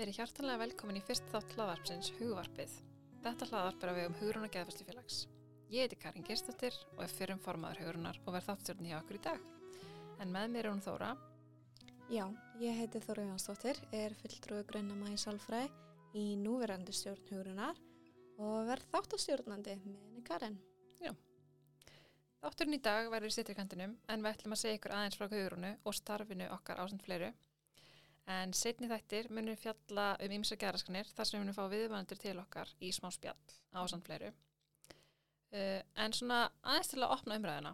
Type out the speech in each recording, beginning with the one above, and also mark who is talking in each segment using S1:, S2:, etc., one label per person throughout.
S1: Verið hjartanlega velkomin í fyrst þátt hlaðvarpsins Hugvarpið. Þetta hlaðvarp er að við um Hugrún og Geðfæslufélags. Ég heiti Karin Gerstóttir og er fyrrum formaður Hugrunar og verð þáttstjórn hjá okkur í dag. En með mér er hún Þóra.
S2: Já, ég heiti Þóra Jónsdóttir, er fulltrúi grönnama í Salfræði í núverandi stjórn Hugrunar og verð þáttastjórnandi með henni Karin.
S1: Þátturinn í dag verður í sittrikantinum en við ætlum að segja ykkur aðeins frá Hugrúnu og starfinu okkar ásand fleiru. En setni þættir munum við fjalla um ýmsa geraskanir þar sem við munum fá viðvandur til okkar í smá spjall ásand fleiru. Uh, en svona aðeins til að opna umræðina,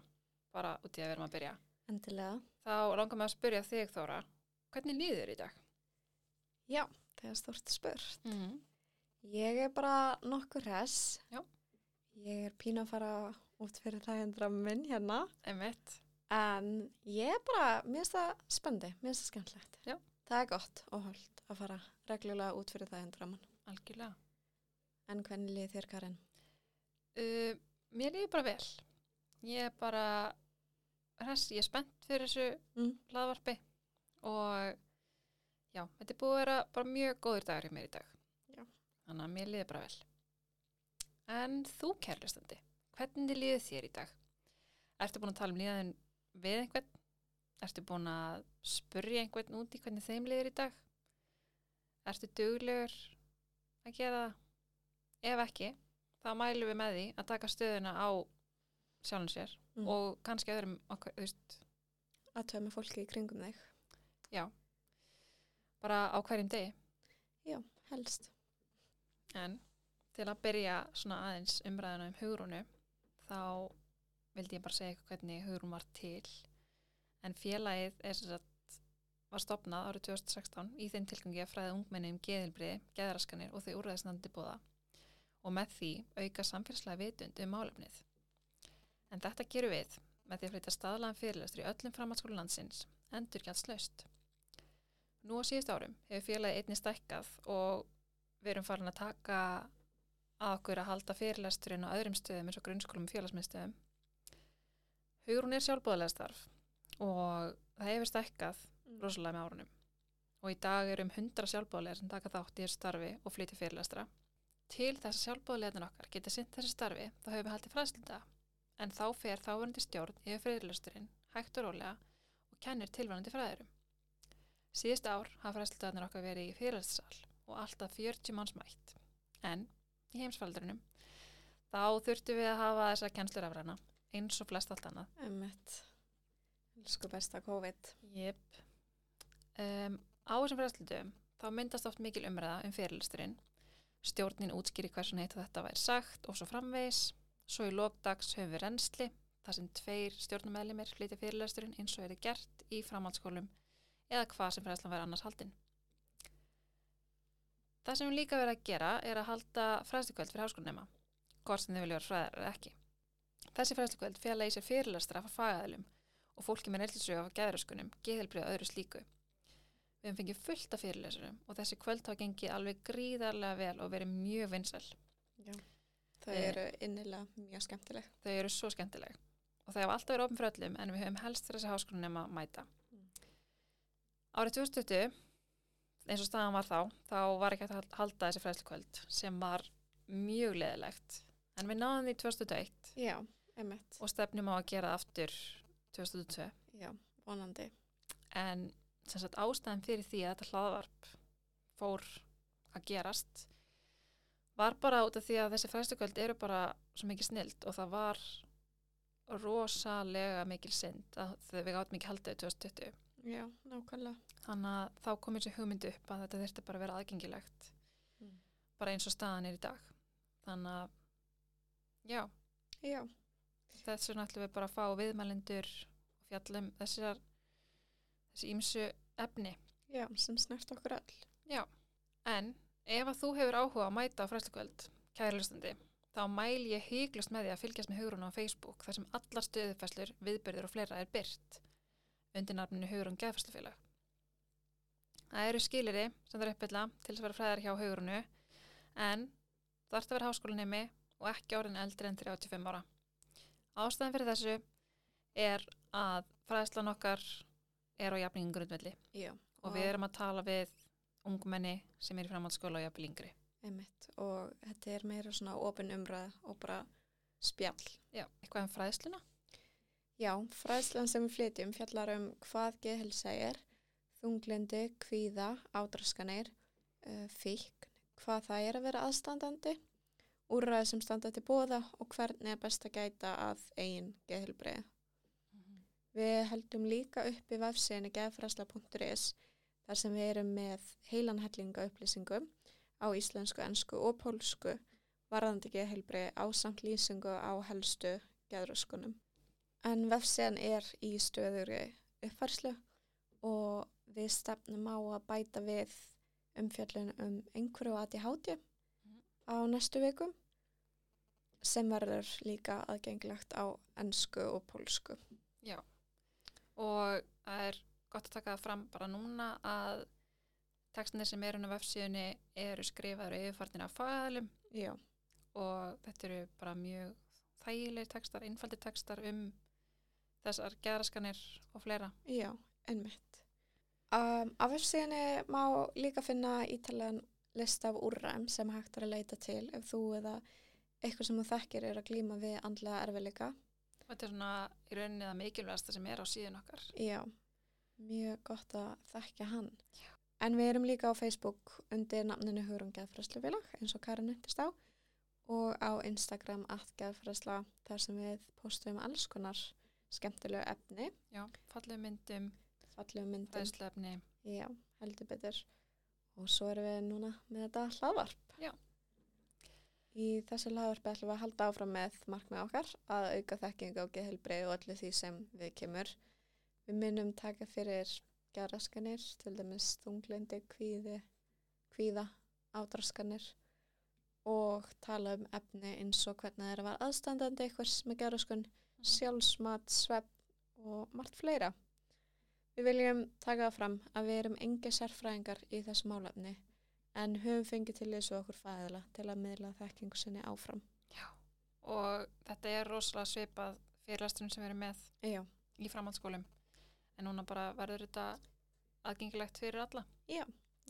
S1: bara út í að við erum að byrja.
S2: Endilega.
S1: Þá langar mig að spyrja þig Þóra, hvernig líður í dag?
S2: Já, það er stort spurt.
S1: Mm.
S2: Ég er bara nokkur hress.
S1: Já.
S2: Ég er pín að fara út fyrir minn hérna.
S1: Einmitt.
S2: En ég er bara, mér finnst það spendi, mér finnst það skemmtlegt.
S1: Já.
S2: Það er gott og hold að fara reglulega út fyrir það hendra mann.
S1: Algjörlega.
S2: En hvernig líður þér Karin?
S1: Uh, mér líður bara vel. Ég er bara hress, ég er spennt fyrir þessu
S2: Mm.
S1: hlaðvarpi og já, þetta er búið að vera bara mjög góður dagur hjá mér í dag.
S2: Já.
S1: Þannig að mér líður bara vel. En þú, kærlustandi, hvernig líður þér í dag? Ertu búin að tala um líðan við einhvern? Ertu búin að spurja einhvern út í hvernig þeim líður í dag? Ertu duglegur að gera það? Ef ekki, þá mælum við með því að taka stöðuna á sjálfum sér
S2: Mm.
S1: og kannski öðrum okkur, þú veist,
S2: Að töma fólki í kringum þig.
S1: já, bara á hverjum degi.
S2: Já, helst.
S1: En til að byrja svona aðeins umræðina um hugrúnu, þá vildi ég bara segja hvernig hugrún var til. En félagið er sem sagt, var stopnað árið 2016 í þeim tilgangi að fræða ungmenni um geðilbriði, geðraskanir og þau úrðaðsnandi búða og með því auka samfélagslega vitund um málefnið. En þetta gerum við með því að flytja staðlaðan fyrirlestur í öllum framhaldsskólu landsins, endur slaust. Nú á síðust árum hefur félagið einni stækkað og við erum farin að taka að okkur að halda fyrirlesturinn á öðrum stöðum eins og grunnskólum og félagsmiðstöðum. Hugrún er sjálfbúðalega starf og það hefur stækkað rosalega með árunum. Og í dag eru um 100 sjálfbúðalega sem taka þátt í þessu starfi og flytja fyrirlestra. Til þess að sjálfbúðalegin okkar geta sint þessu starfi þá hefur við haldið fræðslunda en þá fer þáverandi stjórn yfir fyrirlesturinn hægt og rólega og kennir tilvænandi fræðurum. Síðust ár hafa fræðsludagarnir okkar verið í fyrirlestsal og alltaf 40 manns mætt. En í heimsfaldrinum þá þurftum við að hafa þessa kennslur af hana eins og flest allt annað.
S2: Elsku besta COVID.
S1: Jep. Um, á þessum fræðsludum þá myndast oft mikil umræða um fyrirlesturinn. Stjórnin útskýri hversun heit þetta væri sagt og svo framvegis. Svo í lókdags höfum við reynsli þar sem tveir stjórnumælimir flytja fyrirlesturinn eins og er gert í framhaldsskólum eða hvað sem fræðslan væri annars haldinn. Það sem við líka verið að gera er að halda fræðstukvöld fyrir háskólanema, hvort sem þau vilja vera fræðar eða ekki. Þessi fræðstukvöld fjalla í sér fyrirlestra frá fagaðilum og fólki með neilsögu af geðröskunum, geðhelbrið og öðru slíku. Við hefum fengið fullt af fyrirlesurum og þessi kvöld hafa gengið alveg gríðarlega vel og verið mjög vinsæl.
S2: Já. Það
S1: Eh.
S2: eru innilega mjög skemmtileg.
S1: Þau eru svo skemmtileg og þau hafa alltaf verið opn fyrir öllum en við höfum helst þessi háskólanema að mæta.
S2: Mm.
S1: Árið 2020, eins og staðan var þá, þá var ekki hægt að halda þessi fræðslukvöld sem var mjög leðilegt. En við náðum því 2021
S2: Já,
S1: og stefnum á að gera það aftur 2022.
S2: Já, vonandi.
S1: En sem sagt ástæðan fyrir því að þetta hlaðvarp fór að gerast var bara út af því að þessi fræðstukvöld eru bara svo mikið snild og það var rosalega mikil synd að þau við gátum ekki haldið 2020.
S2: Já, nákvæmlega.
S1: Þannig að þá kom þessi hugmyndu upp að þetta þurfti bara að vera aðgengilegt
S2: Mm.
S1: bara eins og staðan er í dag. Þannig að já,
S2: Já,
S1: þess vegna ætlum við bara að fá viðmælendur og fjallum þessar þessi ímsu efni.
S2: já, sem snert okkur öll.
S1: Já, en ef að þú hefur áhuga að mæta á fræstukvöld, kærlustandi, þá mæl ég hygglust með því að fylgjast með Hugrún á Facebook þar sem allar stöðufæslur, viðbyrður og fleira er byrt undir nafninu Hugrún Geðfæslufélag. Það eru skiliri sem það er uppbylla til þess að vera fræðar hjá Hugrúnu en það ert að vera háskólanemi og ekki árin eldri en 35 ára. Ástæðan fyrir þessu er að fræðslan okkar er á jafningum grundvelli
S2: Já.
S1: og við erum að tala við ungmenni sem er í framhaldsskóla og jafnvel yngri.
S2: einmitt og þetta er meira svona opin umræð og bara spjall.
S1: Já, eitthvað um fræðsluna?
S2: Já, fræðslan sem við flytjum fjallar um hvað geðhelsa er, þunglindi, kvíða, ádraskanir, uh, fíkn, hvað það er að vera aðstandandi, úrræði sem standa til bóða og hvernig er best að gæta að eigin geðhelbreið. Við heldum líka upp í vefsíðinni geðfræsla.is þar sem við erum með heilanhellinga upplýsingum á íslensku, ensku og pólsku varðandi geðhelbreið á samt lýsingu á helstu geðröskunum. En vefsíðan er í stöðuri uppfærslu og við stefnum á að bæta við umfjöllun um einhverju ADHD
S1: Mhm.
S2: Á næstu vikum sem verður líka aðgengilegt á ennsku og pólsku.
S1: Og það er gott að taka það fram bara núna að tekstinir sem eru á vefsíðunni eru skrifaður og yfirfarnir af fagæðalum
S2: Já,
S1: og þetta eru bara mjög þægilegir tekstar, einfaldir tekstar um þessar geðraskanir og fleira.
S2: já, ennmitt. Um, á vefsíðinni má líka finna ítalaðan lista af úrræm sem hægt er að leita til ef þú eða eitthvað sem þú þekkir er að glíma við andlega erfiðleika.
S1: Þetta er svona í rauninni það mikilvægasta sem er á síðun okkar.
S2: Já, mjög gott að þekkja hann.
S1: Já.
S2: En við erum líka á Facebook undir nafninu Hugrun Geðfræslufélag eins og Karin nefndist á og á Instagram at Geðfræsla þar sem við postum alls konar skemmtilegu efni,
S1: Já, fallegu myndum,
S2: fallegu myndum.
S1: fræðslefni.
S2: Já, heldur betur. Og svo erum við núna með þetta hlaðvarp.
S1: Já.
S2: Í þessu hlaðvarpi ætlum við að halda áfram með markmið okkar að auka þekkingu og geðhelbrið og öllu því sem við kemur. Við munum taka fyrir geðraskanir, til dæmis þunglindi, kvíði, kvíða, ádraskanir og tala um efni eins og hvernig er að vera aðstandandi eitthvað með geðraskun, sjálfsmat, svepp og margt fleira. Við viljum taka það fram að við erum engi sérfræðingar í þessu málefni en höfum fengið til þessu okkur fæðila til að miðla þekkingu sinni áfram.
S1: Já, og þetta er rosalega svipað fyrirlasturinn sem við erum með
S2: Já,
S1: í framhaldsskólum. En núna bara verður þetta aðgengilegt fyrir alla.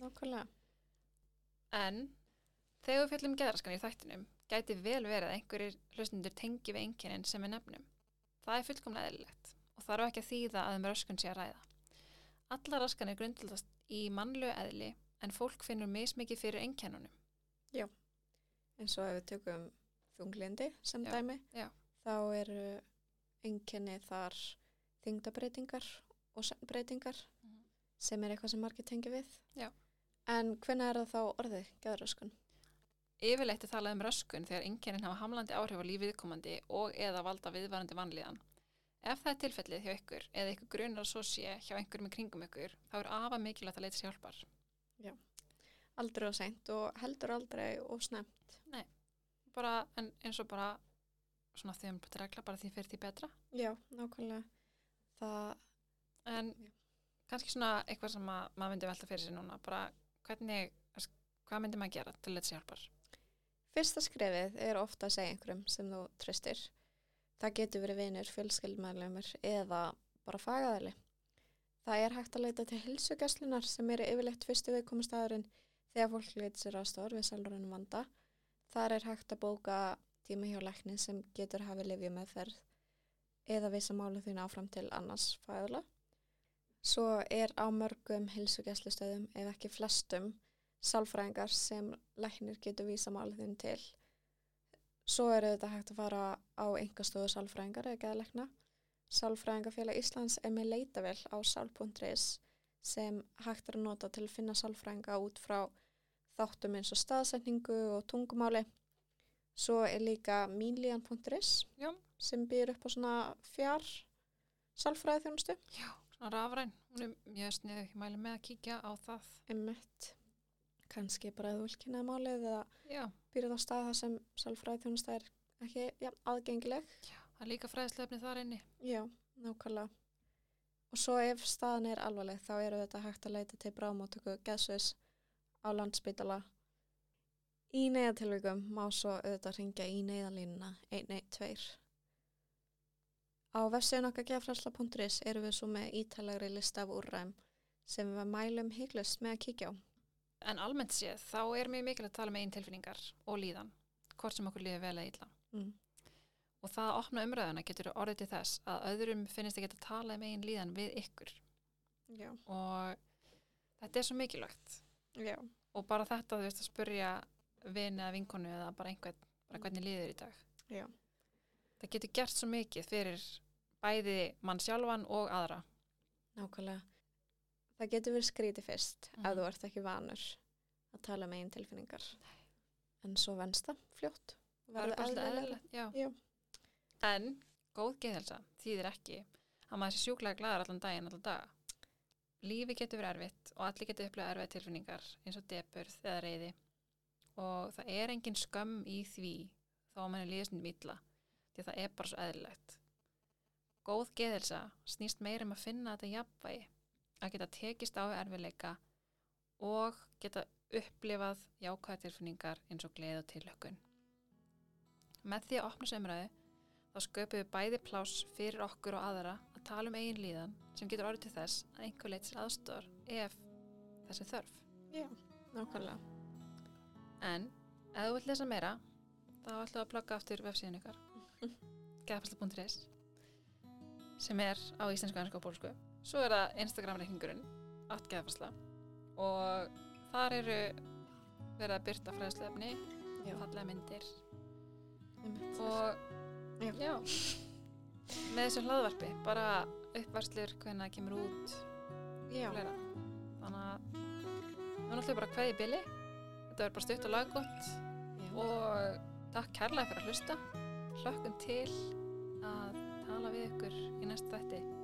S2: nákvæmlega.
S1: En þegar við fjöllum geðraskan í þættinum gæti vel verið að einhverjir hlustundur tengi við einkennin sem við nefnum. Það er fullkomlega eðlilegt og þarf ekki að þýða að um röskun sé að ræða. Alla raskanir grundildast í mannlegu eðli en fólk finnur mismikið fyrir einkennunum.
S2: En svo ef við tökum þunglindi sem
S1: Já,
S2: dæmi,
S1: já.
S2: þá eru enginni þar þingdabreitingar og breytingar
S1: Mhm.
S2: sem er eitthvað sem margir tengi við.
S1: Já.
S2: En hvenær er það þá orðið, geðröskun?
S1: Yfirleitt er talað um röskun þegar einkennin hafa hamlandi áhrif á lífið viðkomandi og eða valda viðvarandi vanlíðan. Ef það er tilfellið hjá ykkur eða ykkur grunar svo sé hjá einhverjum í kringum ykkur, þá er afa mikilvægt að leita sér hjálpar.
S2: Aldrei og seint og heldur aldrei og snemt.
S1: Bara, en eins og bara svona þeim búin regla, bara því fyrir því betra.
S2: Já, nákvæmlega. Það,
S1: En
S2: Já.
S1: kannski svona eitthvað sem að, maður myndi velta fyrir sig núna, bara hvernig, hvað myndi maður gera til að leita sér hjálpar?
S2: fyrsta skrefið er ofta að segja einhverjum sem þú tristir. Það getur verið vinur, fjölskyldmæðlumur eða bara fagaðali. Það er hægt að leita til hilsugæslunar sem eru yfirleitt fyrstu viðkomastæðurinn þegar fólk leita sér aðstofar við sjálfurinn vanda. Þar er hægt að bóka tíma hjá lækni sem getur hafið lifið meðferð eða vissa málu þín áfram til annars fæðula. Svo er á mörgum hilsugæslustöðum, ef ekki flestum, sálfræðingar sem læknir getur vísa málu þín til. Svo er þetta hægt að fara á einhverstofu sálfræðingar eða geðlækna. Sálfræðingafélag Íslands er með leitavel á sál.is sem hægt er að nota til að finna sálfræðinga út frá þáttum eins og staðsetningu og tungumáli. Svo er líka mínlíðan.is
S1: Já.
S2: sem býr upp á svona fjár sálfræði þjónustu.
S1: Já, svona rafræn, hún er mjög snið, ég mæli með að kíkja á það.
S2: Emmett, kannski bara að þú vil kynna málið eða
S1: Já,
S2: býrð á stað þar sem sálfræði þjónusta er ekki ja, aðgengileg.
S1: það er líka fræðslefni þar inni.
S2: Já, nákvæmlega. Og svo ef staðan er alvarleg þá eru þetta hægt að leita til bráðmáttöku geðsvis á landsbytala. Í neyðatilvíkum má svo auðvitað ringja í neyðalínuna 112. Á vefsíðun okkar gefræsla.is eru við svo með ítalegri lista af úrræm sem við mælum hygglust með að kíkja á.
S1: En almennt séð, þá er mjög mikilvægt að tala með einn tilfinningar og líðan, hvort sem okkur líður vel eða illa.
S2: Mm.
S1: Og það að opna umræðuna getur orðið til þess að öðrum finnist að tala með einn líðan við ykkur.
S2: Já,
S1: Og þetta er svo mikilvægt.
S2: já,
S1: Og bara þetta, þú veist, að spurja vin eða vinkonu eða bara einhvern, bara hvernig líður í dag.
S2: já,
S1: Það getur gert svo mikið fyrir bæði mann sjálfan og aðra.
S2: nákvæmlega. Það getur verið skrítið fyrst
S1: Mhm.
S2: ef þú ert ekki vanur að tala með einn tilfinningar. En svo venst það fljótt.
S1: Er já.
S2: Já.
S1: En góð geðhelsa þýðir ekki að maður sé sjúklega glæður allan daginn, allan daga. Lífi getur verið erfitt og allir getur upplegað erfið tilfinningar eins og depurð eða reyði og það er engin skömm í því þó að mann er líðisnum illa því að það er bara svo eðlilegt. Góð geðhelsa snýst meira um að finna þetta jafnvægi að geta tekist á við erfiðleika og geta upplifað jákvæða tilfinningar eins og gleð og tilökkun. Með því að opna sömræðu þá sköpum við bæði pláss fyrir okkur og aðra að tala um eigin líðan sem getur orðið til þess að einhver leitt sér aðstór ef þessi þörf.
S2: Já, nákvæmlega.
S1: En ef þú vilt lesa meira þá ætlum við að plugga aftur vefsíðan ykkar geðfærsla.is sem er á íslensku, ennsku og bólsku. Svo er það Instagram-reikningurinn átt geðfærsla. Og þar eru verið að byrta fræðslefni, fallega myndir.
S2: Einmitt.
S1: og
S2: Já.
S1: já. með þessu hlaðvarpi bara uppvarslur hvernig það kemur út fleira. Þannig að við náttúrulega bara kveði bili. Þetta verður bara stutt og laggott.
S2: Já.
S1: og takk kærlega fyrir að hlusta. Hlökkum til að tala við ykkur í næsta þætti